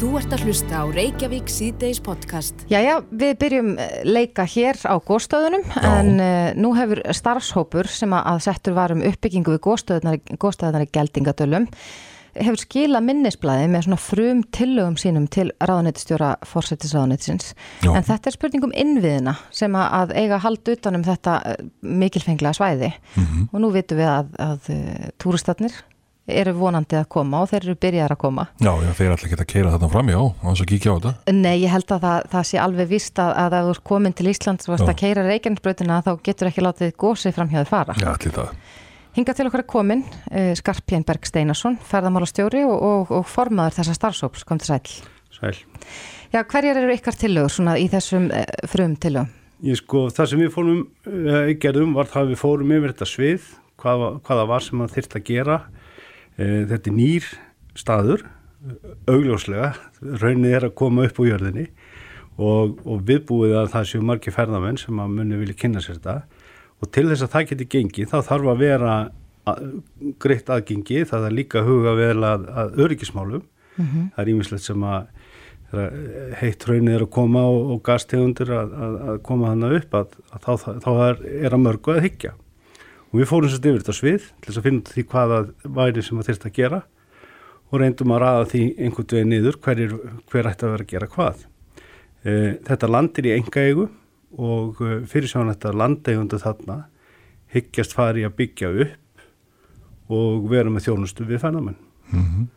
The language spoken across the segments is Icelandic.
Þú ert að hlusta á Reykjavík síðdeis podcast. Jæja, við byrjum eh, leika hér á góðstöðunum en uh, nú hefur starfshópur sem að settur var um uppbyggingu við góðstöðunar í geldingadölum hefur skila minnisblæði með svona frum tillögum sínum til ráðanættistjóra fórsættisráðanættisins en þetta er spurning um innviðina sem að, eiga hald utanum þetta uh, mikilfenglega svæði mm -hmm. og nú vitum við að, að túristatnir eru vonandi að koma og þeir eru byrjar að koma. Já, já þeir er alltaf ekki að keira þarna fram, já, og þess að kíkja á þetta. Nei, ég held að það, það sé alveg vist að, að þú er komin til Íslands og varst að keira Reykjanesbröðina þá getur ekki látið gósið fram hjá þið fara. Já, allir það. Hinga til okkar er komin uh, Skarpjén Berg Steinarsson, ferðamálastjóri og, og, og formaður þessa starfsóps, kom til sæl. Sæl. Já, hverjar eru ykkar tillögur svona í þessum uh, frum tillögum? Ég sko, það sem við fórum, uh, gerðum var það við fórum yfir þetta svið, hvað, hvaða var sem það þyrst að gera Eh, þetta er nýr staður, augljóslega, raunnið er að koma upp úr jörðinni og, og viðbúið að það séu margi ferðamenn sem að munni vilja kynna sér þetta. Og til þess að það geti gengið þá þarf að vera að, greitt aðgengi, það er líka huga vel að, að öryggismálum, mm -hmm. það er ímislegt sem að heitt raunnið er að koma og, og gastegundir að, að koma þannig upp að þá, þá er, er að mörgu að higgja og við fórum sérst yfir þetta svið til þess að finna því hvaða væri sem það þurft að gera og reyndum að ræða því einhvern veginn niður hver, er, hver ætti að vera að gera hvað. E, þetta landir í enga eigu og e, fyrir sjána þetta landegundu þarna hyggjast fari að byggja upp og vera með þjónustu við fennamenn. Mm -hmm.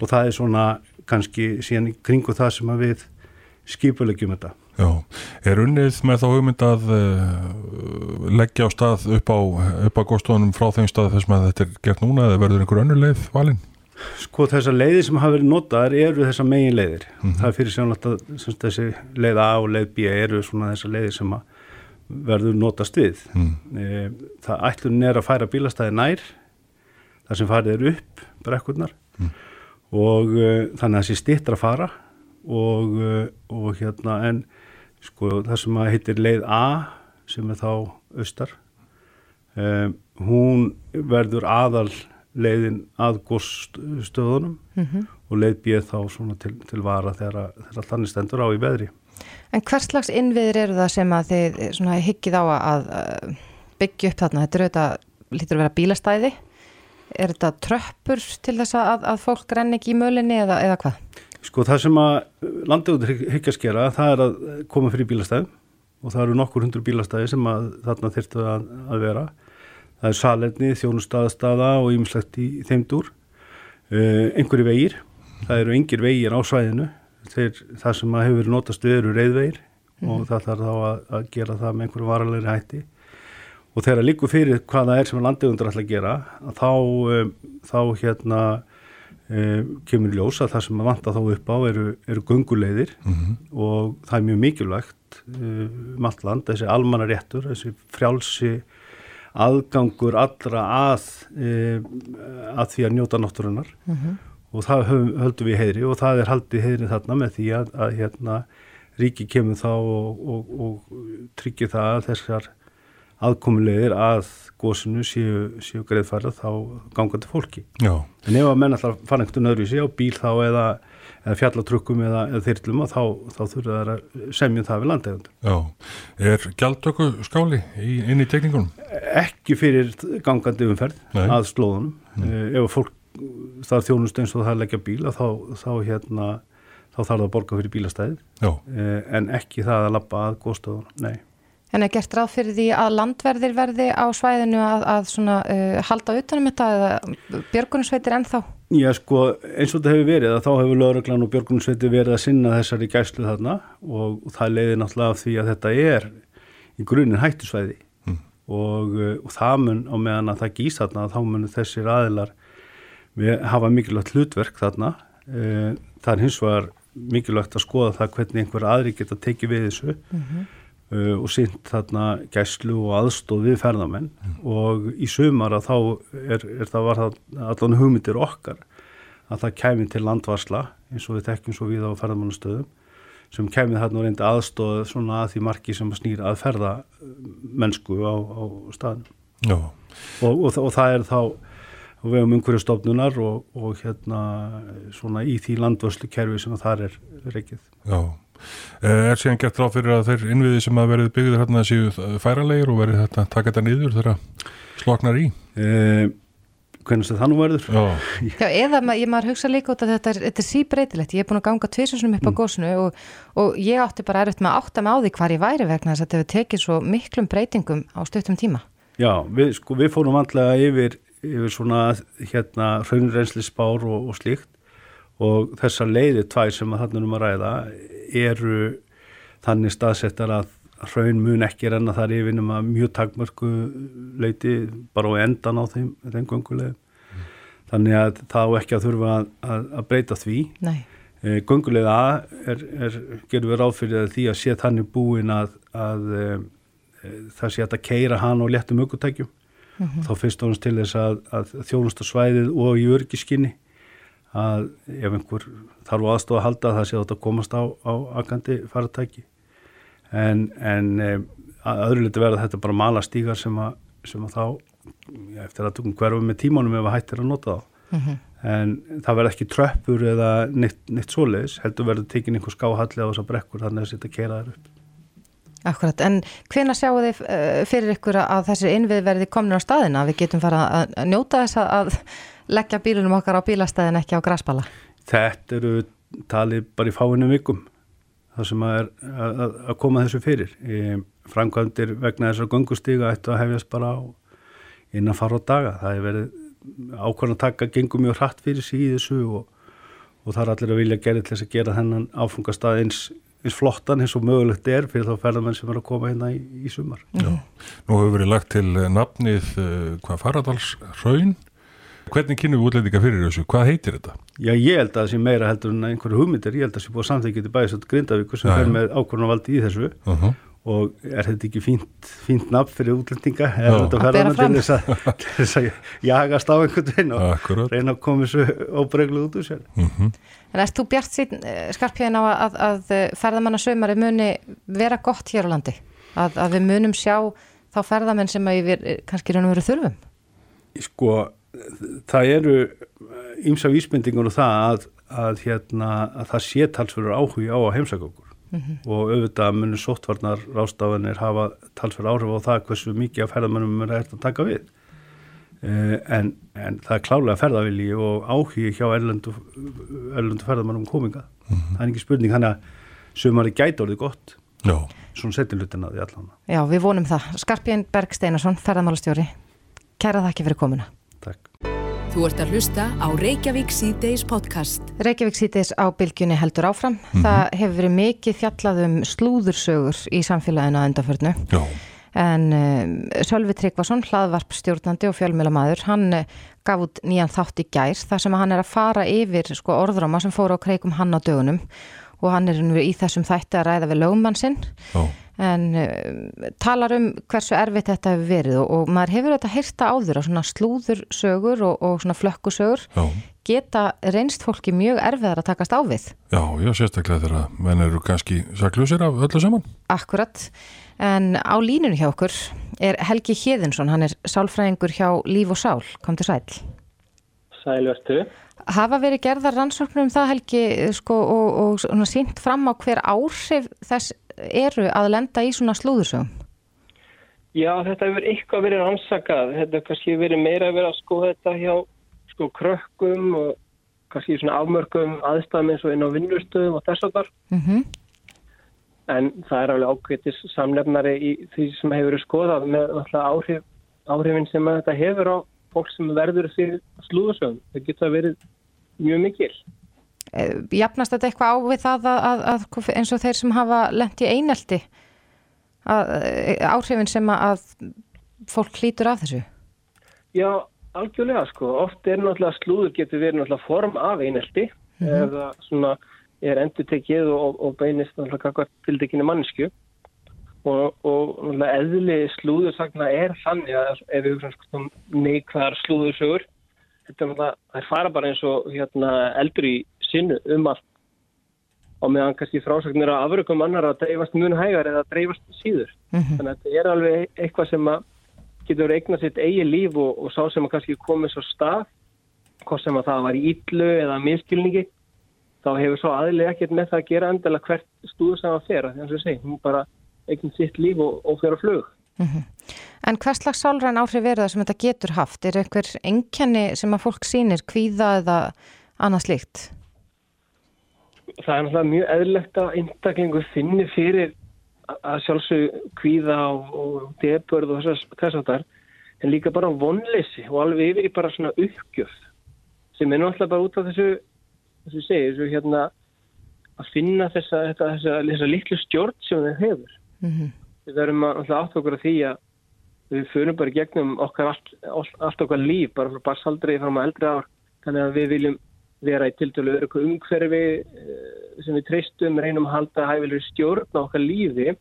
Og það er svona kannski síðan kringu það sem við skipulegjum þetta. Já, er unnið með þá hugmynd að uh, leggja á stað upp á, á góðstofunum frá þeim stað þess að þetta er gert núna eða verður einhver önnur leið valinn? Sko þessar leiðir sem hafa verið notaðar eru þessar megin leiðir. Mm -hmm. Það er fyrir sjálf að þessi leið A og leið B eru svona þessar leiðir sem verður notast við. Mm. Það ætlun er að færa bílastæði nær, þar sem farið er upp brekkurnar mm. og uh, þannig að þessi stittra fara og, uh, og hérna en sko það sem að heitir leið A sem er þá austar um, hún verður aðal leiðin að góðstöðunum mm -hmm. og leið B þá svona til, til vara þegar, þegar þannig stendur á í veðri En hvers slags innviður eru það sem að þið higgið á að byggja upp þarna? Þetta eru þetta, lítur að vera bílastæði er þetta tröppur til þess að, að fólk renni ekki í mölinni eða, eða hvað? Sko það sem að landauður hyggjast gera það er að koma fyrir bílastæð og það eru nokkur hundur bílastæði sem að þarna þyrtu að, að vera. Það er salerni, þjónustaðstaða og ýmislegt í þeimdur. Uh, einhverju vegir, það eru yngir vegir á svæðinu. Þeir, það sem að hefur notast við eru reyðvegir mm. og það þarf þá að, að gera það með einhverju varalegri hætti. Og þegar líku fyrir hvað það er sem landauður ætla að gera, að þá, um, þá hérna e, kemur ljós að það sem að vanta þá upp á eru, eru gungulegðir mm -hmm. og það er mjög mikilvægt um allt land, þessi almanna réttur, þessi frjálsi aðgangur allra að, e, að því að njóta náttúrunar mm -hmm. og það höfum, höldum við heyri og það er haldið heyri þarna með því að, að hérna, ríki kemur þá og, og, og tryggir það að þessar aðkomulegir að góðsunu séu, séu greiðfærið þá gangandi fólki. Já. En ef að menn alltaf fara einhvern öðru í sig á bíl þá eða, eða fjallatrukkum eða, eða þyrlum þá, þá þurfa það að semja það við landegundur. Já. Er gjaldtöku skáli í, inn í tekningunum? Ekki fyrir gangandi umferð Nei. að slóðunum. Mm. Ef fólk þarf þjónust eins og það leggja bíla þá, þá hérna þá þarf það að borga fyrir bílastæðið eh, en ekki það að lappa að góðstöðunum. Nei. En er gert ráð fyrir því að landverðir verði á svæðinu að, að svona, uh, halda utanum þetta eða björgunarsveitir ennþá? Já sko eins og þetta hefur verið að þá hefur lögreglan og björgunarsveitir verið að sinna þessari gæslu þarna og, það leiðir náttúrulega af því að þetta er í grunin hættusvæði mm. og, uh, og það mun á meðan að það gís þarna þá mun þessir aðilar hafa mikilvægt hlutverk þarna. Uh, það er hins vegar mikilvægt að skoða það hvernig einhver aðri geta tekið við þessu. Mm -hmm uh, og sýnt þarna gæslu og aðstóð við ferðamenn mm. og í sumar að þá er, er það var það allan hugmyndir okkar að það kæmi til landvarsla eins og við tekjum svo við á ferðamannastöðum sem kemið þarna og reyndi aðstóð svona að því marki sem snýr að ferða mennsku á, á staðinu og, og, og það er þá og við hefum umhverju stofnunar og, og hérna svona í því landvörslu kerfi sem þar er reikið. Já, er síðan gert ráð fyrir að þeir innviði sem að verið byggðir hérna séu færalegir og verið þetta taka þetta nýður þegar sloknar í? Eh, hvernig það nú verður? Já, Já, eða ma- ég maður hugsa líka út að þetta er, þetta er síbreytilegt, ég er búin að ganga tvisunum upp á gósinu og, og ég átti bara erfitt með að átta mig á því hvar ég væri vegna þess að þetta hefur tekið svo miklum breytingum á stuttum tíma. Já, við, sko, við fórum vandlega yfir, yfir svona hérna hraunrensli spár og, og slíkt og þessar leiði tvær sem að þarna um að ræða eru þannig staðsettar að hraun mun ekki renna þar yfir nema mjög takmörku leiti bara á endan á þeim, þeim göngulegum. Þannig að það á ekki að þurfa að, að, að breyta því. Nei. E, Göngulega er, er, gerum við ráð fyrir að því að sé þannig búin að, að e, það sé að keira hann og léttum aukutækjum. Þá fyrst og hans til þess að, að þjónusta svæðið og í örgiskinni að ef einhver þarf aðstofa að halda það sé þetta að komast á, á akandi faratæki. En, en e, að öðru liti verða þetta bara mala stígar sem að, sem að þá, já, eftir að tökum hverfa með tímanum ef að hættir að nota þá en það verður ekki tröppur eða neitt, neitt svoleiðis, heldur verður tekin einhver skáhalli á þessar brekkur þannig að þetta keira þær upp. Akkurat, en hvena sjáu þið uh, fyrir ykkur að þessi innvið verði komin á staðina að við getum fara að njóta þess að leggja bílunum okkar á bílastæðin ekki á græsbala? Þetta eru talið bara í fáinu vikum það sem að er að, að- að koma þessu fyrir. E, framkvæmdir vegna þessar göngustíga ættu að hefjast bara á innan fara á daga. Það er verið ákvæmlega að taka gengum mjög hratt fyrir sig í þessu og, og það er allir að vilja gera til þess að gera þennan áfungastað eins, eins flottan eins og mögulegt er fyrir þá ferðamenn sem er að koma hérna í, í sumar. já. Nú hefur verið lagt til nafnið eh, hvað Faradals raun. Hvernig kynum við útlendinga fyrir þessu? Hvað heitir þetta? Já, ég held að það sé meira heldur en einhverju hugmyndir, ég held að það sé búið að samþykja til bæðis að Grindavíkur sem fer með ákvörðunarvaldi í þessu Uh -huh. og er þetta ekki fínt, fínt nafn fyrir útlendinga er þetta Að bera fram. til þess að, jagast á einhvern veginn og Akkurat. reyna að koma þessu óbregluð út úr sér. Uh En erst þú bjart sín skarpjöðin á að, að, að ferðamannasömari muni vera gott hér á landi? Að, að við munum sjá þá ferðamenn sem að við kannski raun og veru þurfum? Sko, það eru ímsa vísbendingur og það að, að, hérna, að það sé talsverður áhugi á að heimsækja okkur og auðvitað munir sóttvarnar rástafanir hafa talsverður áhrif á það hversu mikið af ferðamennum er að taka við. Uh, en, en það er klálega ferðavilji og áhugi hjá erlendu, erlendu ferðamennum kominga. Það er ekki spurning, hann að sumari gæti orðið gott, Já. svona setjulutin að því allan. Já, við vonum það. Skarpjöðin Berg Steinarsson, ferðamálastjóri. Kæra þakki fyrir komuna. Þú ert að hlusta á Reykjavík C-Days podcast. Reykjavík síðdeis á bylgjunni heldur áfram. Það hefur verið mikið fjallað um slúðursögur í samfélaginu að endaförnu. Já. En um, Sölvi Tryggvason, hlaðvarp stjórnandi og fjölmjölamæður, hann uh, gaf út nýjan þátt í gær þar sem hann er að fara yfir sko, orðráma sem fóru á kreikum hann á dögunum og hann er nú í þessum þætti að ræða við lögmann sinn Já. En uh, talar um hversu erfitt þetta hefur verið og, og maður hefur þetta heyrta áður á svona slúðursögur og, og svona flökkusögur Já. geta reynst fólki mjög erfiðar að takast á við. Já, já, sérstaklega þegar menn eru kannski saklusir af öllu saman. Akkurat, en á línunni hjá okkur er Helgi Hjeðinsson, hann er sálfræðingur hjá Líf og Sál, kom til sæl. Sælvertu. Hafa verið gerðar rannsóknur um það Helgi sko, og, og svona sínt fram á hver áhrif þess eru að lenda í svona slúðursögum? Já, þetta hefur eitthvað verið rannsakað. Þetta hefur kannski verið meira að vera að skoða þetta hjá sko krökkum og kannski svona afmörkum aðstæðum eins og inn á vinnustöðum og þess að þar. Mm En það er alveg ákveðtis samlefnari í því sem hefur verið skoðað með áhrif, áhrifin sem að þetta hefur á fólk sem verður fyrir slúðursögum. Það geta verið mjög mikil. Jafnast þetta eitthvað á við það að, að, að eins og þeir sem hafa lent í einelti að, áhrifin sem að fólk hlýtur af þessu? Já, algjörlega sko. Oft er náttúrulega slúður getur verið náttúrulega form af einelti eða svona er endur tekið og, og beinist náttúrulega kakvað tildekinni mannsku og, og náttúrulega eðli slúðursagna er þannig að ef við hugsaum sko neikvæðar slúðursögur þetta er náttúrulega, þær fara bara eins og hérna eldur í sinnu um allt og meðan kannski frásagnir að afrökum annar að dreifast mun hægar eða dreifast síður. Þannig að þetta er alveg eitthvað sem að getur eignað sitt eigi líf og, og sá sem að kannski komið svo stað, hvort sem að það var í yllu eða miskilningi, þá hefur svo aðlið ekkert með það að gera endilega hvert stúður sem að fera, þannig að ég segi, hún bara eignað sitt líf og, og fyrir að flug. Mm -hmm. En hvers slags sálræn áhrif verða sem þetta getur haft? Er einhver enkenni sem að fólk sýnir kvíða eða annað slíkt? Það er náttúrulega mjög eðlegt að einstaklingu finni fyrir að sjálfsög kvíða og, og debörð og þess að þar en líka bara vonleysi og alveg yfir í bara svona uppgjöf sem er náttúrulega bara út af þessu þessu segi, þessu hérna að finna þessa, þessa, þessa, þessa litlu stjórn sem þeir hefur. Mm -hmm við verðum að átt okkur að því að við fyrir bara gegnum okkar allt, allt okkar líf, bara frá barsaldri fram á eldri ár, þannig að við viljum vera í tiltölu öru umhverfi eh, sem við treystum, reynum að halda hæfilegur stjórn á okkar lífi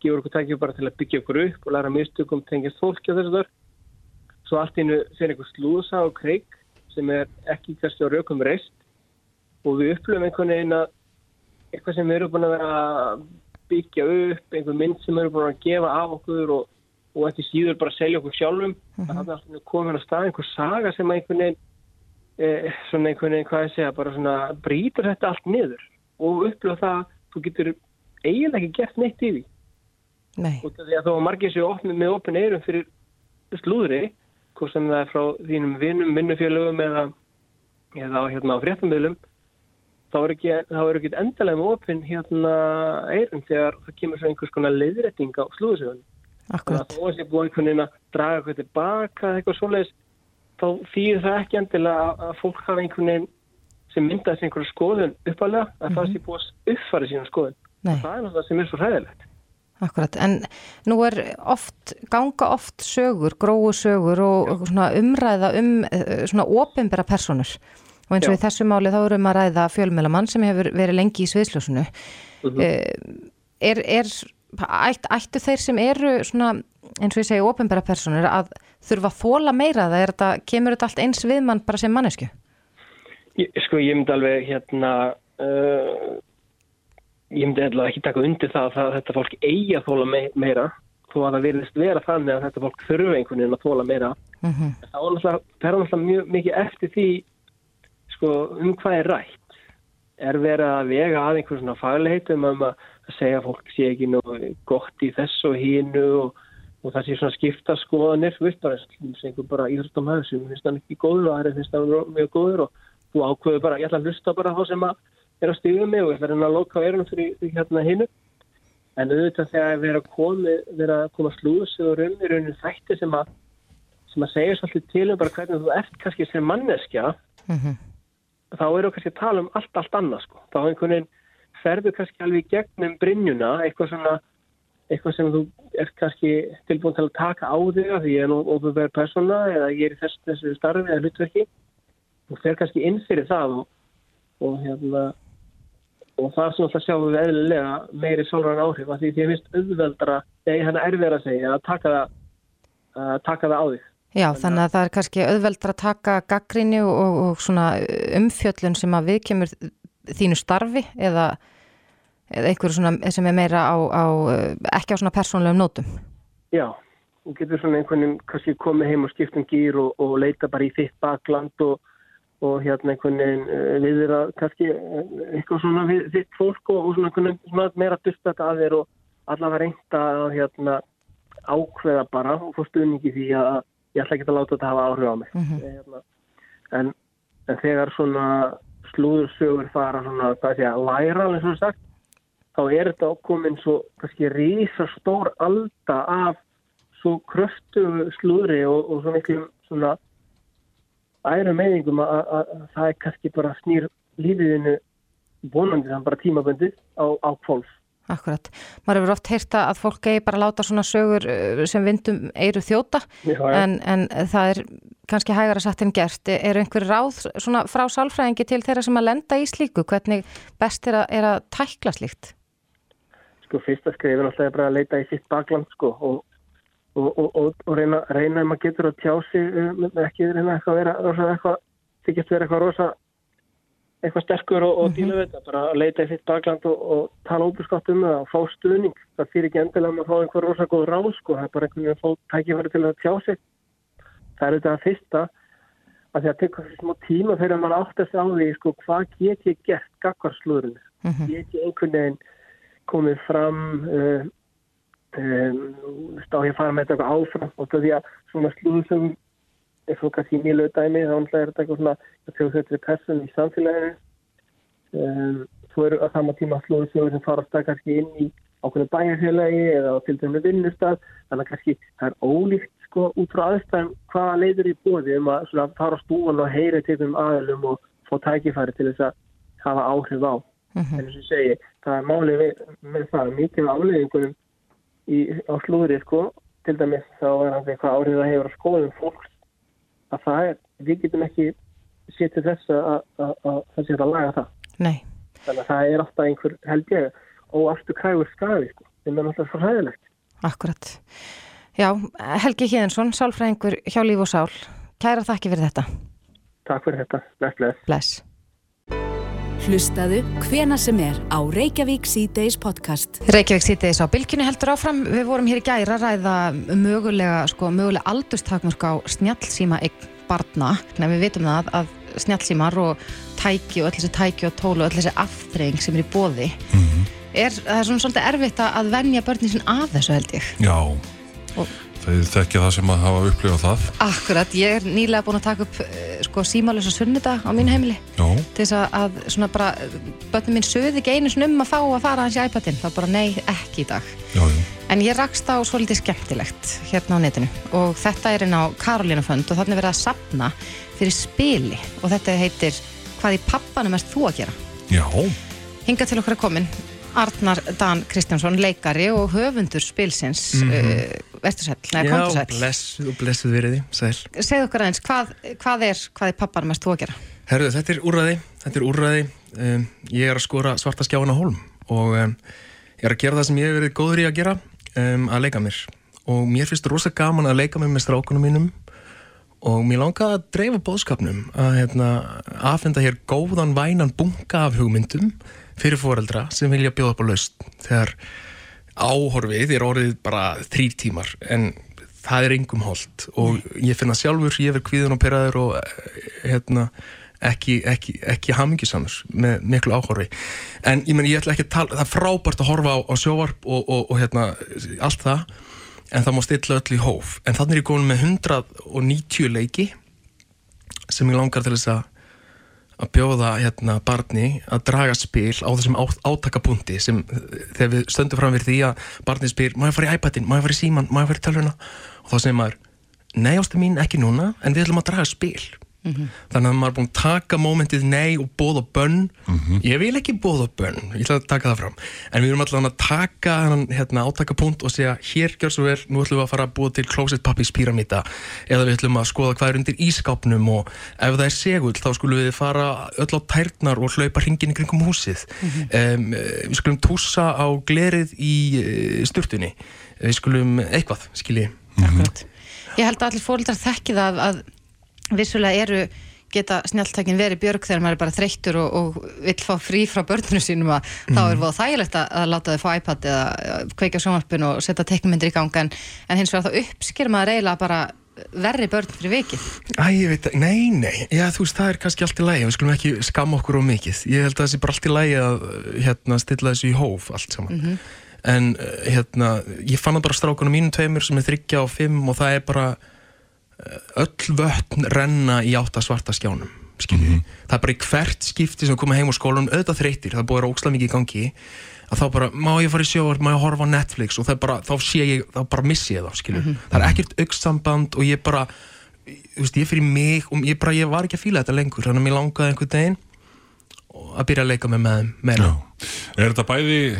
gefur okkur tækju bara til að byggja okkur upp og læra mistökum tengist fólki á þessu þar svo allt innu fyrir einhver slúsa og kreik sem er ekki kannski á raukum reist og við upplöfum einhvern veginn að eitthvað sem við erum búin að vera byggja upp einhver mynd sem eru búin að gefa af okkur og, og ekki síður bara selja okkur sjálfum mm -hmm. að það er komin að stað einhver saga sem einhvern veginn eh, svona einhvern veginn, hvað ég segja, bara svona brítur þetta allt niður og upplöfa það, þú getur eiginlega ekki gert neitt í því Nei. og því að þá margir sér opnið með opin eirum fyrir slúðri hvort sem það er frá þínum vinnum, vinnufélögum eða, eða hérna á fréttumöðlum þá er ekki, ekki endalega með opinn hérna eirum þegar það kemur svo einhvers konar leiðrætting á slúðsögun. Akkurat. Þá er búið einhvern veginn að draga eitthvað tilbaka eitthvað svoleiðis, þá þýðir það ekki endilega að fólk hafa einhvern veginn sem myndaðist einhverju skoðun uppalega, að mm -hmm. það sé búið að uppfara síðan skoðun. Það er náttúrulega sem er svo hræðilegt. Akkurat, en nú er oft, ganga oft sögur, gróðu sögur og, og umræða um eh, svona ofinbæra personur og eins og Já. í þessu máli þá erum að ræða fjölmjölamann sem hefur verið lengi í sviðsljósunu uh mhm. eh, er, er ætt, ættu þeir sem eru svona, eins og ég segi ofinbæra personur að þurfa að þóla meira það er þetta, kemur þetta allt eins við mann bara sem mannesku? Sko ég myndi alveg hérna uh, ég myndi alveg ekki taka undir það að þetta fólk eigi að þóla meira þó að það verðist vera þannig að þetta fólk þurfa einhvern veginn að þóla meira uh mhm. -huh. þá er alltaf mjög mikið eftir því sko um hvað er rætt er verið að vega að einhvern svona fagliheitum um að segja að fólk sé ekki nú gott í þessu og hínu og, og það sé svona skipta skoðanir viðst bara eins og einhver bara íþróttamæður sem finnst hann ekki góður og aðri finnst hann mjög góður og þú ákveður bara, ég ætla að hlusta bara þá sem að er að stíða mig og ég ætla að að loka verðunum fyrir, fyrir hérna hínu en auðvitað þegar við erum að koma, koma slúðs og raunir raunir þætti sem að sem að segja svolítið til um bara hvernig þú ert kannski sem manneskja mm -hmm þá eru kannski að tala um allt, allt annað sko. Þá einhvern veginn ferður kannski alveg gegnum brinnjuna, eitthvað svona, eitthvað sem þú ert kannski tilbúin til að taka á þig að því ég er nú ofurverð persóna eða ég er í þess, þessu starfi eða hlutverki. Þú fer kannski inn fyrir það og, og hérna, og það er svona að sjáum við eðlilega meiri sólran áhrif að því því ég finnst auðveldra, eða hann er verið að segja, að taka það, að taka það á þig. Já, þannig að það er kannski auðveldra að taka gaggrinni og, og svona umfjöllun sem að viðkemur þínu starfi eða, eða svona sem er meira á, á ekki á svona persónlegum nótum. Já, þú getur svona einhvern veginn kannski komið heim og skiptum gýr og, og leita bara í þitt bakland og, og hérna einhvern veginn eh, viðir að kannski eh, eitthvað svona við þitt fólk og svona, svona meira dyrst þetta að þér og allavega reynda að hérna ákveða bara og fórstu unningi því að ég ætla ekki að láta þetta hafa áhrif á mig mm -hmm. en, en þegar svona slúðursögur fara svona, hvað sé að læra eins og sagt, þá er þetta okkomin svo kannski rísastór alda af svo kröftu slúðri og, og svo miklu svona æru meðingum að, að, að það er kannski bara snýr lífiðinu vonandi þannig bara tímaböndið á, á fólk Akkurat. Maður hefur oft heyrta að fólk eigi bara láta svona sögur uh, sem vindum eiru þjóta Já, en, en það er kannski hægara satt en gert. Er einhver ráð frá sálfræðingi til þeirra sem að lenda í slíku? Hvernig best er að, er að tækla slíkt? Sko fyrsta skrifin alltaf er bara að leita í sitt bakland sko og, og, og, og reyna, reyna ef maður getur að tjá sig um, ekki reyna eitthvað að vera eitthvað, þykist vera eitthvað rosa eitthvað sterkur og, og díla við þetta, bara að leita í sitt bakland og, og tala óbúrskottum og fá stuðning. Það fyrir ekki endilega um að fá einhver rosa góð ráð, sko, það er bara einhvern veginn að fá tækifæri til að tjá sig. Það er þetta að fyrsta að því að tekja þessi smá tíma fyrir að mann áttast á því, sko, hvað get ég gert gagvarslúðurinn? Mm -hmm. Get ég einhvern veginn komið fram, uh, um, stá ég að fara með þetta áfram og því að svona slúður er svo kannski nýlega dæmi, þá er þetta eitthvað svona þjóðsveitri person í samfélaginu. Um, svo eru að sama tíma slúðsjóður sem fara að kannski inn í ákveðinu bæjarfélagi eða til dæmis vinnustad þannig að kannski það er ólíkt sko út frá aðstæðum hvaða leiður í bóði um að svona, fara á stúan og heyra til þeim aðlum og fá tækifæri til þess að hafa áhrif á. Mm -hmm. en þess að segja, það er málið með, það mikið áleiðingunum á slúðri sko. Til dæmis þá er það eitthvað áhrif að hefur skoðum fólks að það er, við getum ekki setið þess að það sé að laga það Nei. þannig að það er alltaf einhver held ég og aftur krægur skafi sko, sem er svo hæðilegt Akkurat Já, Helgi Híðinsson, sálfræðingur hjá Líf og Sál Kæra þakki fyrir þetta Takk fyrir þetta, bless, bless. bless. Hlustaðu hvena sem er á Reykjavík C-Days podcast. Reykjavík C-Days á bylkinu heldur áfram. Við vorum hér í gæra að ræða mögulega, sko, mögulega aldurstakmörk á snjálfsíma eign barna. Nei, við vitum það að snjálfsímar og tæki og öll þessi tæki og tólu og öll þessi aftreying sem er í bóði mm -hmm. er, það er svona svolítið erfitt að venja börnin sin af þessu held ég. Já, og Þeir þekkja það sem að hafa upplifað það. Akkurat, ég er nýlega búin að taka upp sko símalösa sunnita á mínu heimili Já. til þess að svona bara börnum mín söði ekki einu snum að fá að fara hans í iPadin, er bara nei, ekki í dag. Já, já. En ég rakst á svolítið skemmtilegt hérna á netinu og þetta er inn á Karolina Fund og þannig verið að sapna fyrir spili og þetta heitir Hvað í pappanum erst þú að gera? Já. Hinga til okkar að komin Arnar Dan Kristjánsson, leikari og höfundur spilsins. Mm -hmm. uh, Verður sæl, neða komdu sæl Já, blessuð og blessuð veriði, sæl Segð okkar aðeins, hvað, hvað er hvað er pappanum erst þú að gera? Herðu, þetta er úrræði, þetta er úrræði. Um, ég er að skora svarta skjána hólm og um, ég er að gera það sem ég hef verið góður í að gera um, að leika mér. Og mér finnst rosa gaman að leika mér með strákunum mínum og mér langaði að dreifa bóðskapnum að hérna, aðfenda hér góðan vænan bunga af hugmyndum fyrir foreldra sem vilja bjóða upp á laust þegar áhorfið er orðið bara þrýr tímar en það er engum hold og ég finna sjálfur, ég verð kvíðun og peraður og hérna ekki, ekki, ekki hamingisamur með miklu áhorfi. En ég, meni, ég ætla ekki að tala, það er frábært að horfa á, á sjóvarp og, og, og hérna allt það en það má stilla öll í hóf. En þannig er ég komin með 190 leiki sem ég langar til þess að að bjóða hérna barni að draga spil á þessum átakapunkti sem þegar við stöndum fram fyrir því að barni spyr, má ég fara í iPadin, má ég fara í síman, má ég fara í tölvuna? Og þá segir maður, nei ástu mín ekki núna en við ætlum að draga spil Mm -hmm. þannig að maður er búin að taka mómentið nei og bóða bönn. Mm -hmm. ég vil ekki bóða bönn, ég ætla að taka það fram. En við erum alltaf að taka hérna, átakapunkt og segja, hér gjör svo vel. Nú ætlum við að fara að búa til closet puppies pyramida eða við ætlum að skoða hvað er undir ískápnum og ef það er segull þá skulum við fara öll á tærnar og hlaupa hringin í kringum húsið. Mm -hmm. um, við skulum tússa á glerið í uh, sturtunni. Við skulum eitthvað, skilji. Ég held að allir fólkdrar þekki það að vissulega eru geta snjáltækin verið björg þegar maður er bara þreyttur og, og vill fá frí frá börnunum sínum að mm. þá er það þægilegt að, að láta þau fá iPad eða kveika sjónvarpin og setja teiknumindir í ganga en, en hins vegar þá uppsker maður eiginlega bara verri börn fyrir vikið. Æ, ég veit, nei, nei, já þú veist það er kannski allt í lægi, við skulum ekki skam okkur á mikið. Ég held að það sé bara allt í lægi að hérna, stilla þessu í hóf allt saman. Mm -hmm. en hérna, ég fann það bara strákunum mínum tveimur sem er þryggja og fimm og það er bara öll vötn renna í átta svarta skjánum mm -hmm. það er bara í hvert skipti sem koma heim á skólanum auðvitað þreytir, það búið óksla mikið í gangi að þá bara, má ég fara í sjóar, má ég horfa á Netflix? Og bara, þá sé ég, þá bara missi ég þá mm -hmm. það er ekkert aukssamband og ég bara, þú veist, ég fyrir mig og ég bara, ég var ekki að fýla þetta lengur þannig að mér langaði einhvern daginn að byrja að leika með með meira. Er þetta bæði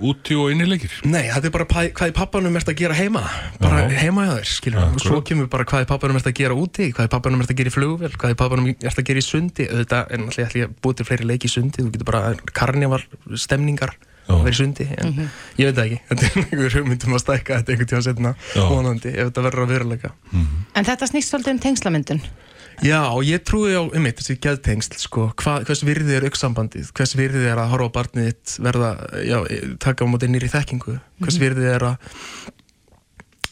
úti og innilegir? Nei, þetta er bara hvað í pappanum ert að gera heima. Bara Já. heima hjá þér, skiljum ja, og svo kemur bara hvað í pappanum ert að gera úti hvað í pappanum ert að gera í flugvel, hvað í pappanum ert að gera í sundi, auðvitað, ætla að búið til fleiri leiki í sundi, þú getur bara karnival stemningar að vera í sundi en mm -hmm. ég veit það ekki, þetta er einhver hugmyndum að stækka þetta einhvern tíma setna, vonandi ef þetta verður að veruleika. Mm -hmm. En þetta snýst svolítið um tengslamyndun Já, og ég trúi á, um eitt, þessi geðtengsl, sko, Hva, hvers virðið er auksambandið, hvers virðið er að horfa á barnið þitt verða, já, taka á mótið nýri þekkingu, hvers Mhm. virðið er að,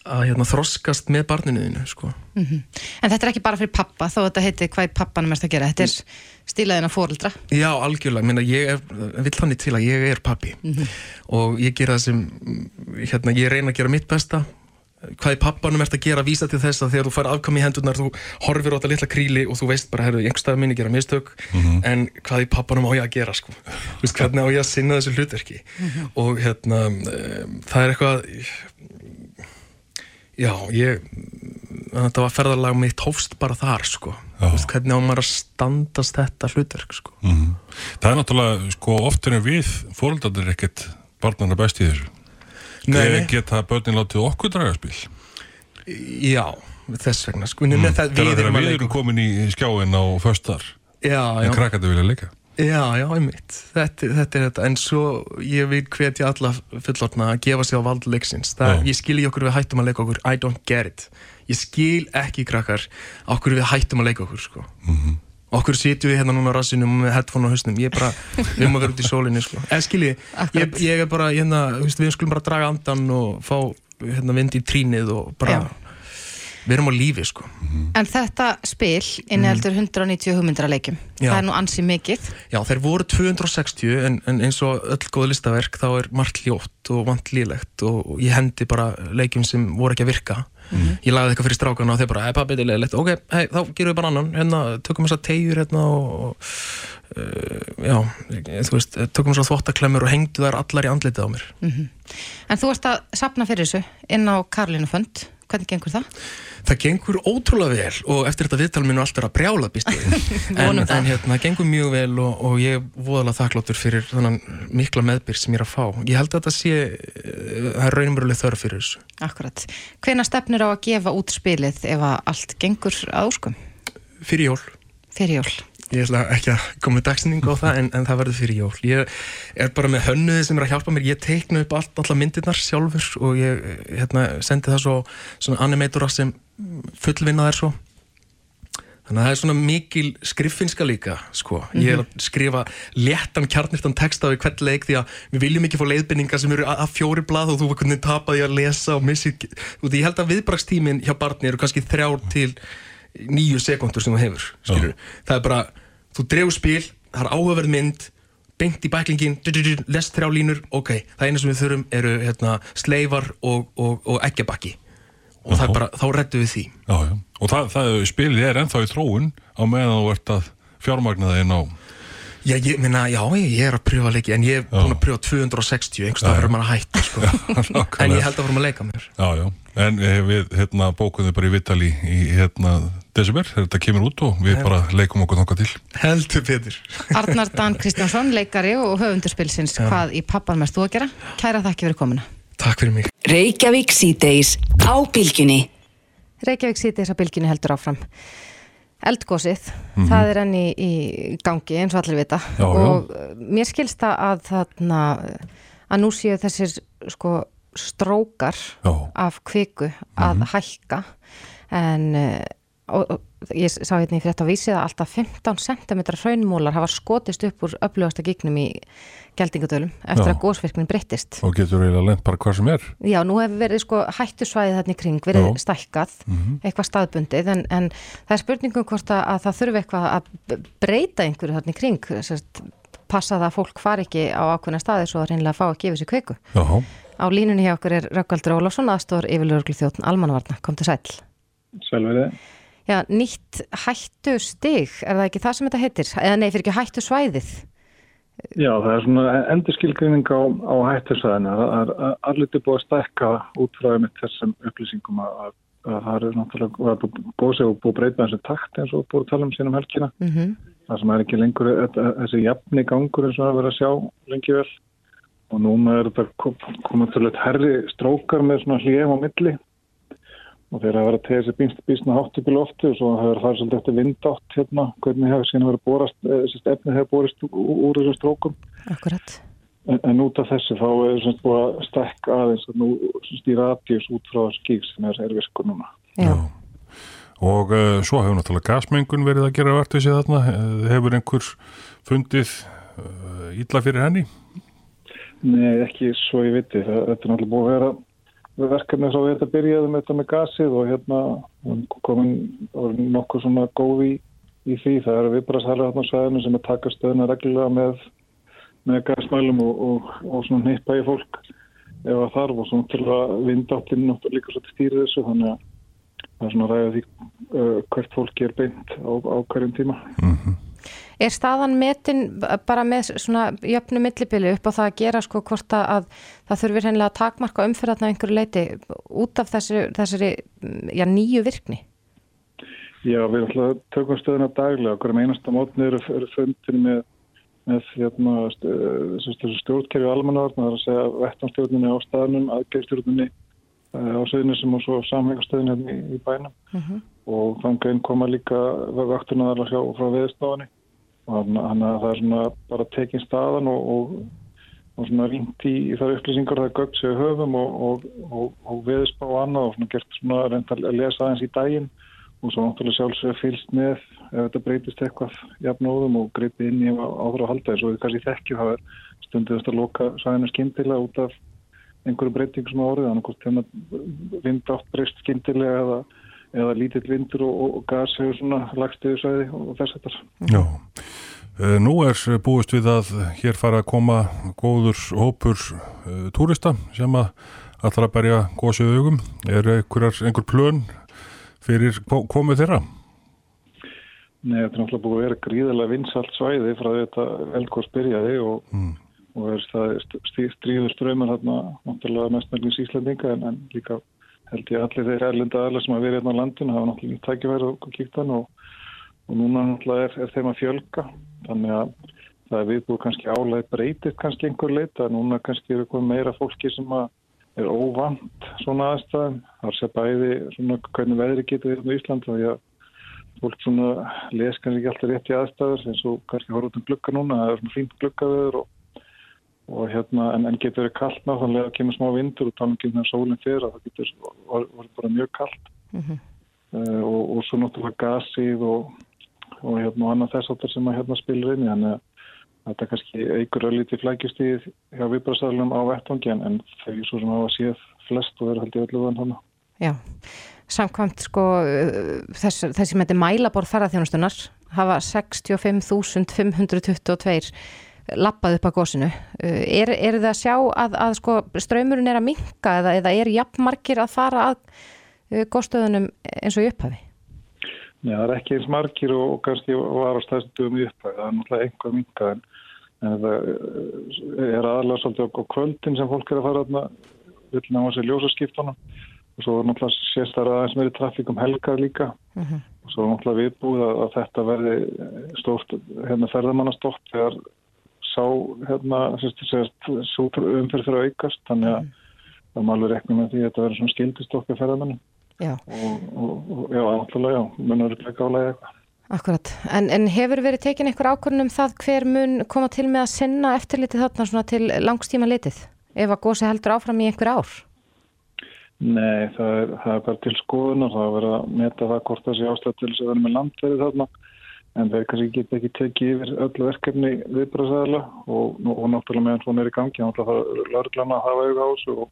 að hérna, þroskast með barninuðinu, sko. Mhm. En þetta er ekki bara fyrir pappa, þó þetta heiti hvað pappanum erst að gera. Þetta er stílaðina fóreldra. Já, algjörlega, minna, ég er, vill þannig til að ég er pappi og ég gera það sem, hérna, ég reyna að gera mitt besta hvað í pappanum ert að gera? Vísa til þess að þegar þú fær afkvæm í hendurnar þú horfir á þetta litla kríli og þú veist bara herru, einhverstað minni gera mistök. En hvað í pappanum á ég að gera sko? Þú veist, hvernig á ég að sinna þessu hlutverki? Og hérna um, það er eitthvað já, ég þetta var ferðarlag mitt hófst bara þar sko. Þú veist, hvernig á maður að standast þetta hlutverk sko? Mhm. Það er náttúrulega, sko, oftur en við fóröldarnir ekkert barnarna best í þessu. Nei. Geta börnin látið okkur draga spil. Já, þess vegna sko, mm. það, Þegar við erum að við erum komin í skjáin á föstar, en krakkandi vilja leika. já, já, einmitt. Þetta, þetta er þetta, en svo ég vil hvetja alla fullorna að gefa sig á vald leiksins, það, ég skil í okkur við hættum að leika okkur, I don't get it. Ég skil ekki krakkar okkur við hættum að leika okkur sko okkur sitjum við hérna núna á rassinum með headphone á hausnum, ég er bara, við erum að vera út í sólinni sko, eða skilji, ég, ég er bara hérna, við skulum bara draga andan og fá hérna vind í trínið og bara, Já. Við erum á lífi sko En þetta spil inniheldur 190 hugmyndra leikjum. Já. Það er nú ansi mikið. Já, þeir voru 260 en, en eins og öll góð listaverk þá er margt ljótt og vant lílegt og, ég hendi bara leikjum sem voru ekki að virka ég lagði eitthvað fyrir strákana og þeir bara, hei pappi, þetta er leiðilegt ok, hei, þá gerum við bara annan hérna, tökum þess að tegjur hérna og, og uh, já, þú veist tökum þess að þvottaklemur og hengdu þær allar í andlitið á mér En þú ert að sapna fyrir þessu inn á Karlinu Fönd. Hvernig gengur það? Það gengur ótrúlega vel og eftir þetta viðtal minn er allt verið að brjála býst ég við. en, það. en hérna, það gengur mjög vel og, og ég er voðalega þakkláttur fyrir þannig mikla meðbyr sem ég er að fá. Ég held að þetta sé, eh, það er raunveruleg þörf fyrir þessu. Akkurat. Hvena stefnir á að gefa út spilið ef að allt gengur að óskum? Fyrir jól. Fyrir jól. Ég ætla ekki að koma dagsningu á það en, en það verður fyrir jól. Ég er bara með hönnuði sem er að hjálpa mér. Ég teikna upp allt, alla myndirnar sjálfur og ég hérna, sendi það svo svona animatora sem fullvinna þær svo. Þannig að það er svona mikil skriffinska líka, sko. Ég er að skrifa léttan kjarnirtan texta við hvern leik því að við viljum ekki fá leiðbynningar sem eru að fjóri blað og þú er hvernig tapaði að lesa og missi. Þú veit, ég held að viðbrakstíminn hjá barni eru kannski þrjár til nýju sekundur sem þú hefur. Það er bara, þú dregur spil, það er áhugaverð mynd, beint í bæklingin, lest þrjá línur, ok, það eina sem við þurfum eru hérna, sleifar og, og, og eggjabakki. Og það er bara, þá rettum við því. Já, já. Og það, það spilið er ennþá í þróun á meðan þú ert að fjármagna það inn á Já, ég minna, já, ég, er að pröfa leiki en ég er búin að pröfa 260 einhvers það verður maður að hætta, sko. En ég held að vorum að leika mér. Já, já, en eh, við hérna, bókum þið bara í Vitali í hérna desember, þetta kemur út og við bara leikum okkur þangað til. heldur betur Arnar Dan Kristjánsson, leikari og höfundurspilsins. Hvað í pappan mest þú að gera? Kæra þakki fyrir komuna. Takk fyrir mig Reykjavík síðdeis á bylgjunni. Reykjavík þess að bylginni heldur áfram. Eldgósið, það er enn í, í gangi eins og allir vita Já, já. og uh, mér skilst það að þarna að nú séu þessir sko strókar Já. af kviku að hækka en uh, og, og, ég sá hérna í á vísið að alltaf 15 cm hraunmólar hafa skotist upp úr upplöfasta gígnum í geldingadölum eftir Já. að gósvirknin breyttist. Og getur eiginlega lent bara hvað sem er. Já, nú hefur verið sko hættusvæðið þarna í kring, verið Já. Stækkað, eitthvað staðbundið, en, en það er spurningum hvort að, að það þurfi eitthvað að breyta einhverju þarna í kring, sérst, passa það að fólk far ekki á ákveðna staði svo að reynilega fá að gefa sér kveiku. Á línunni hjá okkur er Rökkaldur Ólafsson, aðstór yfirlörglu þjóttn Almanvarna, kom til sæl. Sælverið. Já, nýtt hættustig, er það ekki það sem þetta heitir? Eða nei, fyrir ekki hættusvæðið? Já, það er svona endurskilgrinning á, á hættusæðinu. Það er allir búið að stækka út frá með þessum upplýsingum að, að, að það er náttúrulega að góðseg og búið að breyta þessu takt eins og búið að tala um sínum helgina. Mm Það sem er ekki lengur þetta- þessi jafni gangur eins og það verið að sjá lengi vel. Og núna er þetta kom- komið til eitt herri strókar með svona hljöfum á milli og þeir hafa verið að tegja sér býst, býstna hátt upp í lofti og svo hefur það svolítið eftir vindátt hérna, hvernig hefur síðan verið borast, þessi efni hefur borist úr, þessum strókum. Akkurat. En, en út af þessu þá er semst búið að stekka aðeins að nú stýra aðgjus út frá skík sem er, er visku núna. Já. og uh, svo hefur náttúrulega gasmengun verið að gera vart við sig þarna uh, hefur einhver fundið uh, ítla fyrir henni? Nei, ekki svo ég viti þetta er náttúrulega búið að vera verkefni frá þetta byrjaði með þetta með gasið og hérna komin nokkuð svona góð í, í því það eru viðbrastæðar hérna á sæðinu sem er takastöðuna reglulega með, með gasmælum og, og, og svona nýppa í fólk ef það þarf og svona til að vindáttinn líka svolítið stýrið þessu þannig að það er svona ræðið því uh, hvert fólki er beint á, á hverjum tíma. Mm -hmm. Er staðan metin bara með svona jöfnu millibili upp á það að gera sko hvort að það þurfir hennilega að takmarka umferðarna einhverju leiti út af þessi, þessari já, nýju virkni? Já, við ætlum að tökum stöðuna daglega. Hverjum einasta mótni eru, eru fundin með, með hérna, stjórnkerfi almanvarn, það er að segja vettanstjórnini á staðnum, aðgerðstjórnini á söðinu sem og svo samhengastöðinu hérna í, í bænum uh -huh. og þannig einn koma líka hjá frá viðstofanni og þannig að það er svona bara tekinn staðan og, og, og svona ringt í, í þar upplýsingar það gögt sér höfum og, og viðspá og annað og svona gert svona reynd að lesa aðeins í daginn og svo náttúrulega sjálfsögur fylst með ef þetta breytist eitthvað jafnóðum og greipið inn í áður að halda þess og við kannski þekkjum það er stundið að loka sæðinu skindilega út af einhverju breyting sem á orðið, þannig að hérna vindátt breyst skindilega eða, eða lítill vindur og, og gas hefur svona lagstiðu sæði og þess að þetta. Já, nú er búist við að hér fara að koma góður hópur uh, túrista sem að allra berja góðsjöðu hugum. Er einhver, einhver plön fyrir komið þeirra? Nei, þetta er náttúrulega búið að vera gríðarlega vinsalt svæði frá þetta velkors byrjaði og mm og er það stríður ströymar hérna náttúrulega mestmælins Íslandinga en, en líka held ég allir þeir erlenda aðlar sem að vera hérna á landinu hafa náttúrulega nýtt tækifæri og kíkt hann og, og núna náttúrulega er, er þeim að fjölga. Þannig að það er viðbúið kannski álæg breytið kannski einhver leita núna kannski er eitthvað meira fólki sem að er óvand svona aðstæðum. Þar sé bæði svona hvernig veðri getur hérna í Ísland og ég fólk svona les kannski ekki alltaf rétt í aðstæður eins og kannski horfður um glukka núna. Það er svona fínt glukkaveður og og hérna, en, en getur verið kallt náttúrulega að kemur smá vindur og tala um þegar sólinn fyrir að það getur verið bara mjög kallt mm -hmm. uh, og, og svo náttúrulega gasið og, og hérna og annað þess áttar sem að hérna spilir inn þannig að þetta kannski eigur að lítið flækjustíð hjá viðbrastælunum á vettangi en, þegar svo sem hafa séð flest og verið haldið öllu þann þannig Já, samkvæmt sko þess, þessi með þetta mælabor ferðarþjónustunar hafa 65.522 lappað upp að gósinu. Er, er það að sjá að, að sko, ströymurinn er að minka eða, eða er jafnmarkir að fara að uh, góðstöðunum eins og í upphafi? Nei, það er ekki eins markir og, og kannski var á stæðstöðum í upphafi. Það er náttúrulega einhver minka en, en það uh, er aðalega svolítið á kvöldin sem fólk er að fara að vilja að sé ljósaskiptunum og svo er náttúrulega sérstar aðeins meiri trafík um helgar líka uh -huh. og svo er náttúrulega viðbúið að, að þetta verði stórt hérna ferðamannastopp þegar sá hérna, svo umferð fyrir að aukast þannig að það má alveg rekna með því að þetta verður svona skildist okkar ferðamennu og, og, og já, alltaf já, munur ekki álega eitthvað. Akkurat, en, en hefur verið tekin einhver ákvörnum um það hver mun koma til með að sinna eftirlitið þarna svona til langstíma litið ef að gósi heldur áfram í einhver ár? Nei, það er, það er bara til skoðun og það er verið að meta það hvort það sé ástæð til þess að vera með landverði þarna en þeir kannski geta ekki tekið yfir öllu verkefni viðbröðsæðala og, og, og náttúrulega meðan svona er í gangi þá þarf lauruglana að hafa auðvitað á þessu og,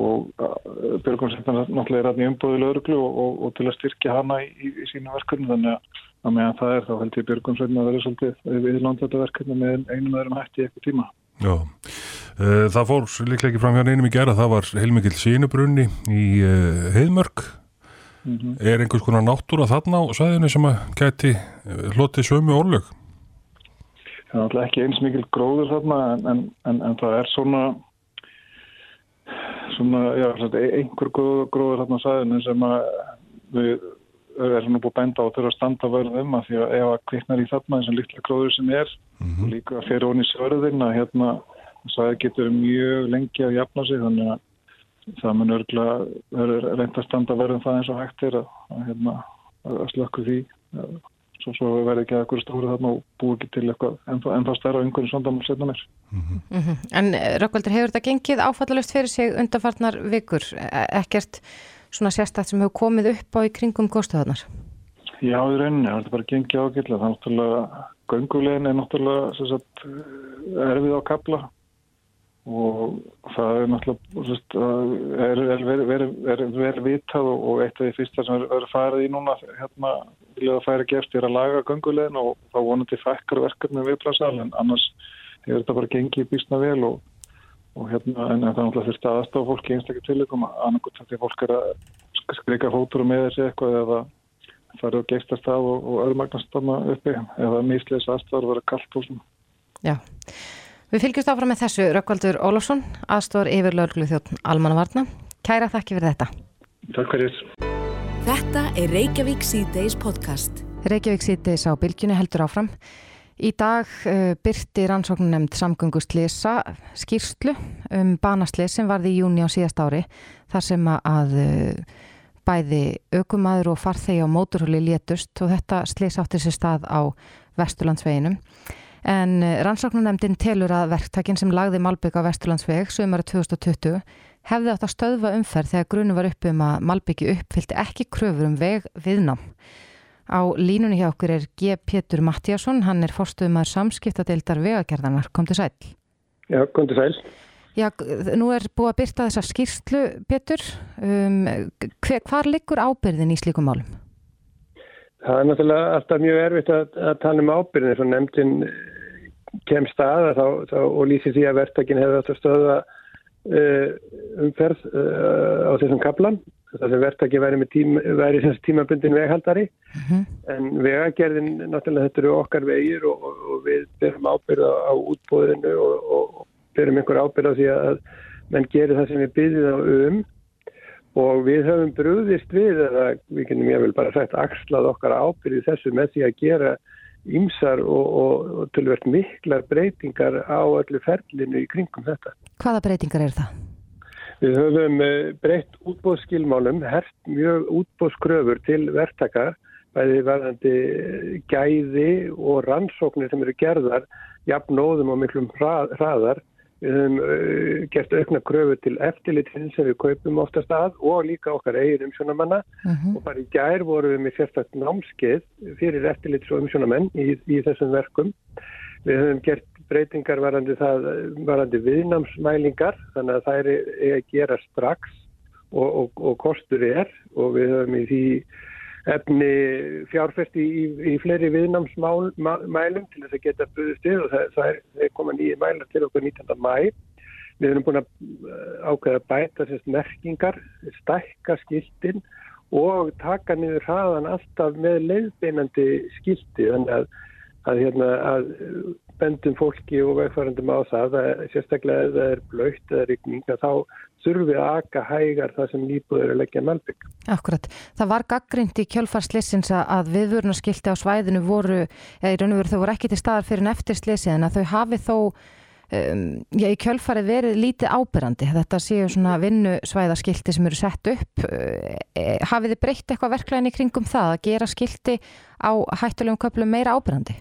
og björgunsefnarna náttúrulega er aðni umbúðið lauruglu og til að styrkja hana í, í, í sínu verkefni. Þannig að meðan það er þá held ég björgunsefnarna að vera svolítið viðlanda þetta verkefni með einum öðrum hætti eitthvað tíma. Já, það fór líklega ekki fram hérna einum í gera, það var heilmikil sínubrunni í Heimörk Mm -hmm. Er einhvers konar náttúra þarna á sæðinu sem að gæti hlotið sömu orðlög? Það er alltaf ekki eins mikil gróður þarna en, en, en, en það er svona svona, já, einhver gróður þarna á sæðinu sem að við er svona búið bænda á að þurfa að standa verðum að því að ef að kviknar í þarna eins og líklega gróður sem er mm -hmm. líka fyrir honi sörðin að hérna sæði getur mjög lengi að jafna sig þannig að það mun örgulega reynd að standa verðum það eins og hægt er að, að, hérna, að slökku því svo, svo verði ekki að eitthvað stóru þarna og búi ekki til eitthvað ennþá, ennþá stærra umhverjum sondamál setna mér mm -hmm. Mm -hmm. En Rökkvaldur, hefur þetta gengið áfallalust fyrir sig undarfarnar vikur? E, ekkert svona sérstætt sem hefur komið upp á í kringum góðstöðunar? Já, í rauninni, það er bara gengið. Það er náttúrulega, göngulegin er náttúrulega sagt, erfið á kabla og það er náttúrulega er, er, er, er vel vitað og, og eitt af því fyrsta sem er farið í núna hérna vilja að færa gefst er að laga göngulegin og þá vonandi fækkar verkefni viðplansal en annars hefur þetta bara gengið býstna vel og, og hérna en það náttúrulega þurfti aðstofa fólki einstaklega tilökum annarkot því fólk er að skrika fótur og með þessi eitthvað eða farið á geistastaf og, og öðrumagnast uppi eða mísleis aðstofar verið kallt húsum. Já, við fylgjumst áfram með þessu Rökkvaldur Ólafsson, aðstofar yfir löglu þjóttn Almannavarna. Kæra þakki fyrir þetta. Takk fyrir. Þetta er Reykjavík C-Days podcast. Reykjavík C-Days á bylgjunni heldur áfram. Í dag uh, byrti rannsóknum nefnd samgönguslisa skýrslu um banaslis sem varði í júni á síðast ári þar sem að uh, bæði aukumæður og farþegi á móturhulli létust og þetta slis átti sér stað á Vesturlandsveginum. En uh, rannsóknunemndin telur að verktakinn sem lagði Malbygg á Vesturlandsveg sömur 2020 hefði átt að stöðva umferð þegar grunum var upp um að Malbyggi uppfyllt ekki kröfur um veg viðnám. Á línunni hjá okkur er G. Pétur Mattíasson, hann er fórstuðumar samskiptadeildar vegagerðanar. Kom til sæl. Já, kom til sæl. Já, nú er búið að byrta þessa skýrslu, Pétur. Um, hver, hvar liggur ábyrðin í slíkum málum? Það er náttúrulega alltaf mjög erfitt að, að tala um ábyrðin. Svo nefndin kemst að þá, þá, og lýsir því að verktakin hefur átt að stöða uh, umferð uh, á þessum kaplan það sem verðtaki væri, tíma, væri tímabundin veghaldari uh -huh. en vegagerðin náttúrulega þetta eru okkar vegir og, og, og við berum ábyrða á útbóðinu og, og berum einhver ábyrða því að menn gerir það sem við byrðum á um og við höfum brúðist við eða við kennum ég vel bara sagt axlað okkar ábyrði þessu með því að gera ímsar og tölvert miklar breytingar á öllu ferlinu í kringum þetta. Hvaða breytingar er það? Við höfum eh, breytt útbóðskilmálum, hert mjög útbóðskröfur til verktakar, bæði verðandi gæði og rannsóknir sem eru gerðar, jafnóðum og miklum hraðar. Við höfum uh, gert aukna kröfu til eftirlitinn sem við kaupum oftast að og líka okkar eigin umsjónamanna uh Mhm. -huh. og bara í gær vorum við með sérstaklega námskeið fyrir eftirlits og umsjónamenn í, í þessum verkum. Við höfum gert breytingar varandi, það, varandi viðnámsmælingar þannig að það er að gera strax og, og, og kostur er og við höfum í því efni fjárfesti í, í fleiri viðnámsmælum til þess að geta buðist við og það, það er, er koma nýja mælar til okkur 19. mæ. Við höfum búin að ákveða bæta sérst merkingar, stækka skiltin og taka niður hraðan alltaf með leiðbeinandi skilti þannig að, að, hérna, að bendum fólki og vegfærandum á það að sérstaklega ef það er blöytt eða rigning þá þurfum við að aka hægar það sem nýbúður að leggja malbygg. Akkurat. Það var gaggrind í kjölfarslissins að viðvörunarskilti á svæðinu voru, eða í raun og veru þau voru ekki til staðar fyrir en eftir slissi en að þau hafi þó um, já, í kjölfarið verið lítið ábyrrandi. Þetta séu svona vinnusvæðaskilti sem eru sett upp. Uh, hafið þið breytt eitthvað verklæðin í kringum það að gera skilti á hættulegum köplum meira ábyrrandi?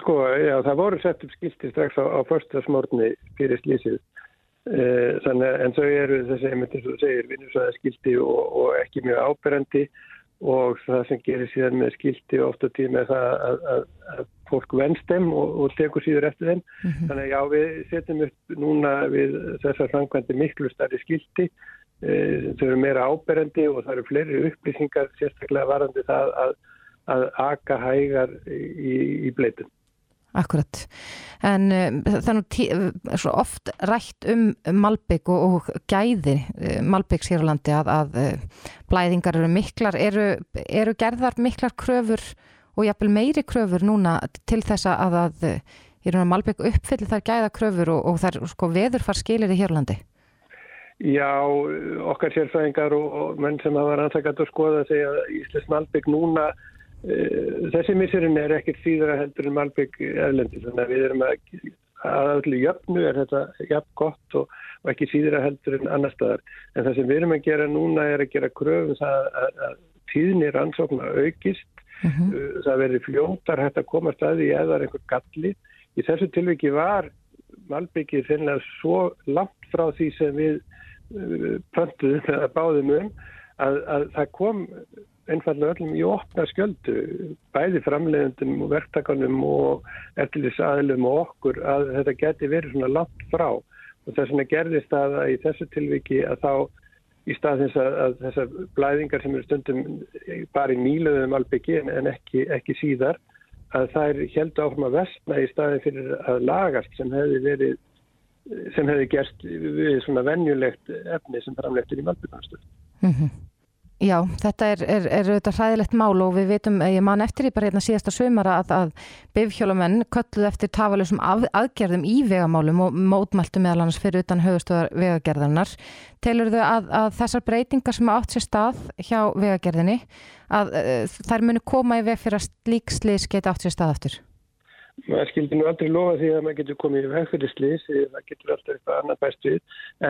Sko, já, það voru sett upp skilti strax á, á. Þannig en þau eru þessi, eins og segir, vinnusvæða skilti og, og ekki mjög áberandi og það sem gerir síðan með skilti ofta tíma er það að, að, að fólk venst þeim og, og tekur síður eftir þeim. Mm -hmm. Þannig að já, við setjum upp núna við þessar framkvæmdi miklu starri skilti, e, þau eru meira áberandi og það eru fleiri upplýsingar sérstaklega varandi það að, að aka hægar í, í bleitum. Akkurat, en um, þannig svo oft rætt um Malbygg og, og gæði uh, Malbyggs hér á landi að, að uh, blæðingar eru miklar, eru, eru gerðar miklar kröfur og jafnvel meiri kröfur núna til þess að, að uh, Malbygg uppfyllir þær gæða kröfur og, og þær sko, veður far skilir í hér á landi? Já, okkar sérfæðingar og, og menn sem hafa rannsakað og skoða segja að Íslands Malbygg núna þessi missurinn er ekkert síðra heldur en Malbygg erlendi þannig að við erum að að öllu jöfnu er þetta jöfn gott og, og ekki síðra heldur en annar staðar. En það sem við erum að gera núna er að gera kröfum það að, að tíðni rannsóknar aukist. Uh -huh. það verður fljótar hægt að koma staði í eðar einhver galli. Í þessu tilviki var Malbyggið þennilega svo langt frá því sem við uh, pöntuðum eða báðum um að, að það kom einfallega öllum í opna skjöldu, bæði framleiðendum og verktakanum og eftirlisaðilum og okkur að þetta geti verið svona langt frá og þess vegna gerðist að í þessu tilviki að þá í stað þess að, að þessar blæðingar sem eru stundum bara í nýluðum albyggi en, ekki, ekki síðar að það er heldur áfram að vestna í staði fyrir að lagast sem hefði verið sem hefði gerst við svona venjulegt efni sem framlegtir í malbygganstöð. Mm -hmm. Já, þetta er, er, er auðvitað hræðilegt mál og við veitum, ég man eftir í bara hérna síðasta sömara að, að bifhjólumenn kölluð eftir tafalusum aðgerðum í vegamálum og mótmæltu meðal annars fyrir utan höfustöðar vegagerðarnar. Telur þau að, að þessar breytingar sem átt sér stað hjá vegagerðinni, að, að eh, þær munu koma í veg fyrir að slíkslis geta átt sér stað aftur? Maður skildi nú aldrei lofa því að maður getur komið í vegfyrirslýs það getur alltaf eitthvað annað bæst við.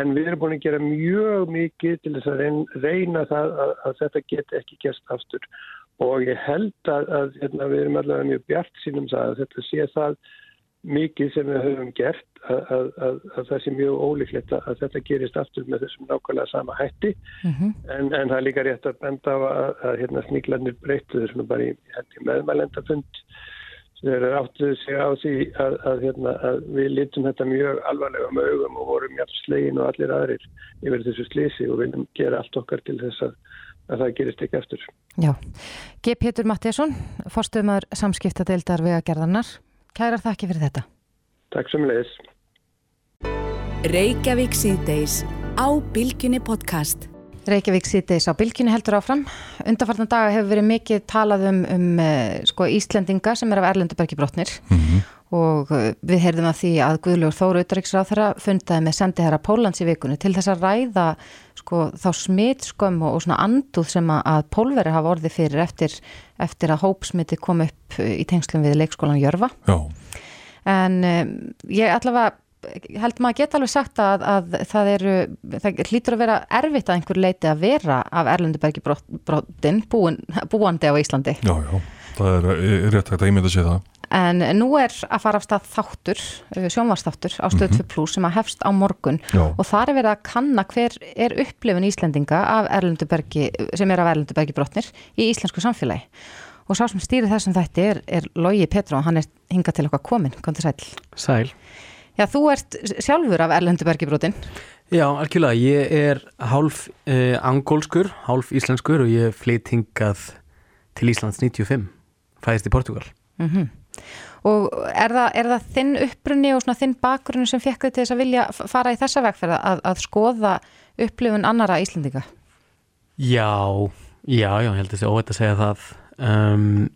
En við erum búin að gera mjög mikið til þess að reyna það að, að þetta get ekki gerst aftur. Og ég held að, að hérna, við erum allavega mjög bjart sínum það að þetta sé það mikið sem við höfum gert að, að það sé mjög ólíklegt að þetta gerist aftur með þessum nákvæmlega sama hætti. Mm -hmm. en, en það er líka rétt að benda á að hérna, sníklanir breytu þessum bara í, í meðmælendafund þeir áttuðu sig á því að, að, hérna, að við litum þetta mjög alvarlega með augum og vorum mjög slegin og allir aðrir yfir þessu slísi og viljum gera allt okkar til þess að, að það gerist ekki eftir. Já. G. Pétur Mattiasson, fórstuðumar samskiptadeildar vegagerðarnar. Kærar þakki fyrir þetta. Takk sem leiðis. Reykjavík síðdeis á Bilginni podcast. Reykjavík sýtis á bylkinu heldur áfram. Undarfartan daga hefur verið mikið talað um, um eh, sko, Íslendinga sem er af Erlendubergi brotnir mm -hmm. og eh, við heyrðum að því að Guðljóður Þóru Uttaríksráð þeirra fundaði með sendiherra Pólans í vikunni til þess að ræða sko, þá smitskömm og, og svona anduð sem að pólveri hafa orðið fyrir eftir, eftir að hópsmiti kom upp í tengslum við leikskólan Jörfa. Já. En um, ég allavega held maður geta alveg sagt að, að það eru, það hlýtur að vera erfitt að einhver leiti að vera af Erlendubergi brottin búandi á Íslandi. Já, já, það er rétt að ímynda sér það. En nú er að fara af stað þáttur, uh, sjónvarsþáttur á stöð 2 mm -hmm. sem að hefst á morgun já. og það er verið að kanna hver er upplifin Íslendinga sem er af Erlendubergi brotnir í íslensku samfélagi. Og sá sem stýrir þessum þætti er, er Lógi Petró og hann er hingað til okkar komin, kom til sæl. Sæl. Já, þú ert sjálfur af Erlendubergibrótin. Já, algjörlega. Ég er hálf eh, angólskur, hálf íslenskur og ég flytt hingað til Íslands 95, fæðist í Portugal. Mm -hmm. Og er það, er það þinn upprunni og þinn bakgrunni sem fekk þau til þess að vilja fara í þessa vegferða að, að skoða upplifun annara Íslandinga? Já, já, já, ég held að það sé óveit að segja það. Um,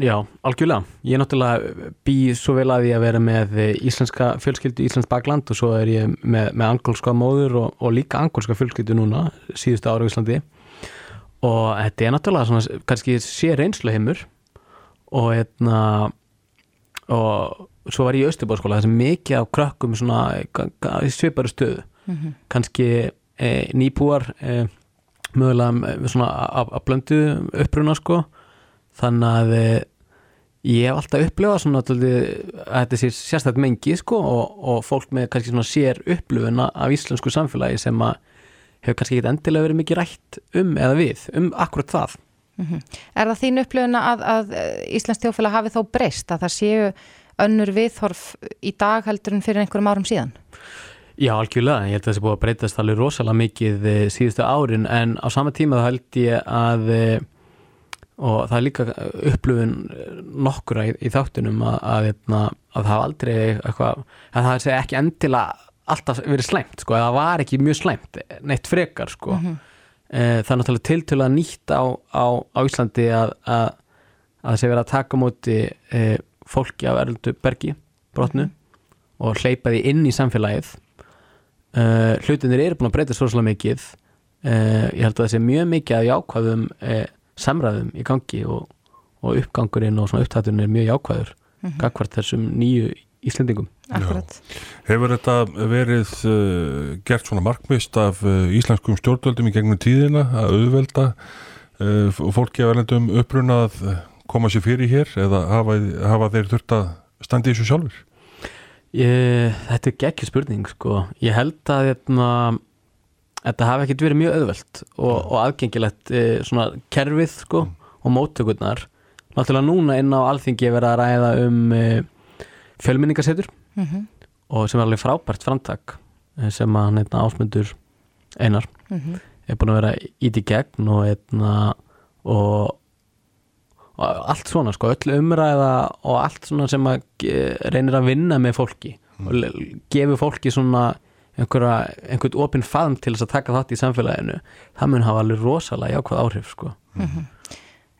Já, algjörlega. Ég er náttúrulega býð svo vel að ég að vera með íslenska fjölskyldu, íslensk bakland og svo er ég með, með angolska móður og, og líka angolska fjölskyldu núna síðustu ára í Íslandi og þetta er náttúrulega svona, kannski sé reynslu heimur og hérna og svo var ég í Östubáskóla þess að mikið af krökkum svona svipari stöðu mm -hmm. kannski e, nýbúar e, mögulega svona að blöndu uppruna sko þannig að eh, ég hef alltaf upplifað svona að þetta sé sérstaklega mengi sko og, og fólk með kannski svona sér upplifuna af íslensku samfélagi sem að hefur kannski ekkit endilega verið mikið rætt um eða við, um akkurat það mm -hmm. Er það þín upplifuna að, að Íslands þjófélag hafi þó breyst að það séu önnur viðhorf í dag heldur en fyrir einhverjum árum síðan? Já, algjörlega, ég held að það sé búið að breytast alveg rosalega mikið eh, síðustu árin en á sama tíma þá held ég að eh, og það er líka upplöfun nokkura í, í þáttunum að, að, hérna, að, að það hafa aldrei eitthvað, að það sé ekki endilega alltaf verið slæmt sko, það var ekki mjög slæmt, neitt frekar sko mm -hmm. það er náttúrulega tiltölu að nýtt á, á, á Íslandi að það sé verið að taka móti e, fólki af erldu bergi brotnu mm -hmm. og hleypa því inn í samfélagið e, hlutinir eru búin að breyta svo svolítið mikið e, ég held að það sé mjög mikið að jákvæðum samræðum í gangi og, og uppgangurinn og svona upptætturinn er mjög jákvæður mm -hmm. gagvart þessum nýju Íslendingum. Hefur þetta verið uh, gert svona markmist af uh, íslenskum stjórnvöldum í gegnum tíðina að auðvelda uh, fólki að verðendum uppruna að koma sér fyrir hér eða hafa, hafa þeir þurft að standi í þessu sjálfur? Ég, þetta er ekki spurning sko. Ég held að, hérna, þetta hafi ekkert verið mjög auðvelt og, og aðgengilegt e, svona kerfið sko og móttökurnar náttúrulega núna inn á alþingi er verið að ræða um e, fjölminningasetur Mhm. og sem er alveg frábært framtak e, sem að hann heitna ásmundur einar Mhm. er búin að vera ít í gegn og einna og, og allt svona sko, öll umræða og allt svona sem að reynir að vinna með fólki og le- gefur fólki svona einhvern opinn faðm til þess að taka þátt í samfélaginu það mun hafa alveg rosalega jákvæð áhrif sko.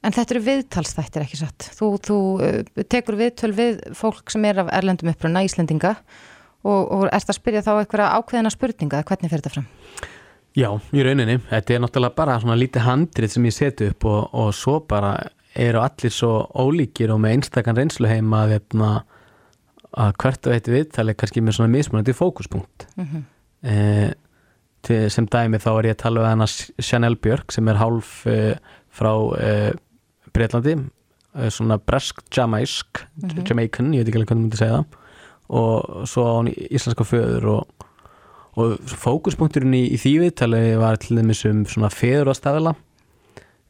En þetta eru viðtalsþættir ekki satt. Þú, þú uh, tekur viðtöl við fólk sem er af erlendum uppruna Íslendinga og, og ert að spyrja þá eitthvað ákveðina spurninga, hvernig fyrir þetta fram? Já, í rauninni, þetta er náttúrulega bara svona lítið handrið sem ég seti upp og, og svo bara eru allir svo ólíkir og með einstakann reynsluheim að, hérna, að hvert og eitt viðtali er kannski með svona mismunandi fókuspunkt Mhm. Eh, til, sem dæmi þá er ég að tala við hana Chanel Björk sem er hálf eh, frá eh, Breitlandi eh, svona bresk jamaisk Mhm. Jamaican, ég veit ekki alveg hvernig myndi segja það. Og svo á hún íslenska föður og, og fókuspunkturinn í, í því viðtali var til dæmis um svona feðurastafila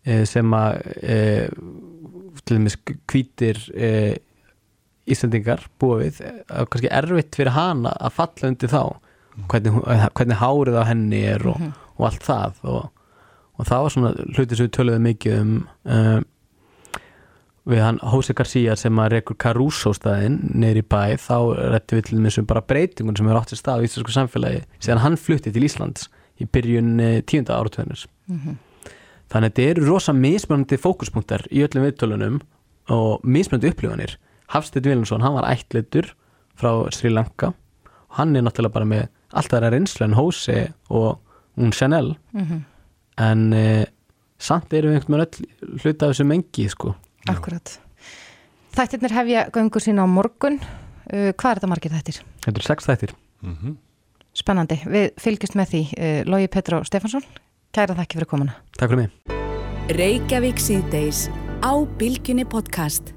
eh, sem að eh, til dæmis hvítir eh, Íslandingar búa við. Kannski erfitt fyrir hana að falla undir þá hvernig, hvernig hárið á henni er og, Mhm. og allt það og, og það var svona hluti sem við töluðum mikið um um, við hann Jose Garcia sem að rekur Caruso staðinn neyri bæ þá rætti við til dæmis um bara breytingun sem er átt í stað í íslensku samfélagi síðan hann flutti til Íslands í byrjun eh, tíunda áratöðunus Mhm. þannig að þetta eru rosa mismunandi fókuspunktar í öllum viðtölunum og mismunandi upplifanir Hafstedt Viljánsson, hann var ættleitur frá Sri Lanka og hann er náttúrulega bara með allt aðra reynslu en Jose og hún Chanel Mhm. en eh, samt erum við einhvern veginn öll hluta af þessu mengi sko Akkurat. Þættirnir hefja göngur sína á morgun. Uh, hvað er þetta margir þættir? Þetta eru sex þættir Spennandi. Við fylgjumst með því. Uh, Lógi Petró Stefansson, kæra þakki fyrir komuna. Takk fyrir mig Reykjavík síðdeis á Bilginni podcast.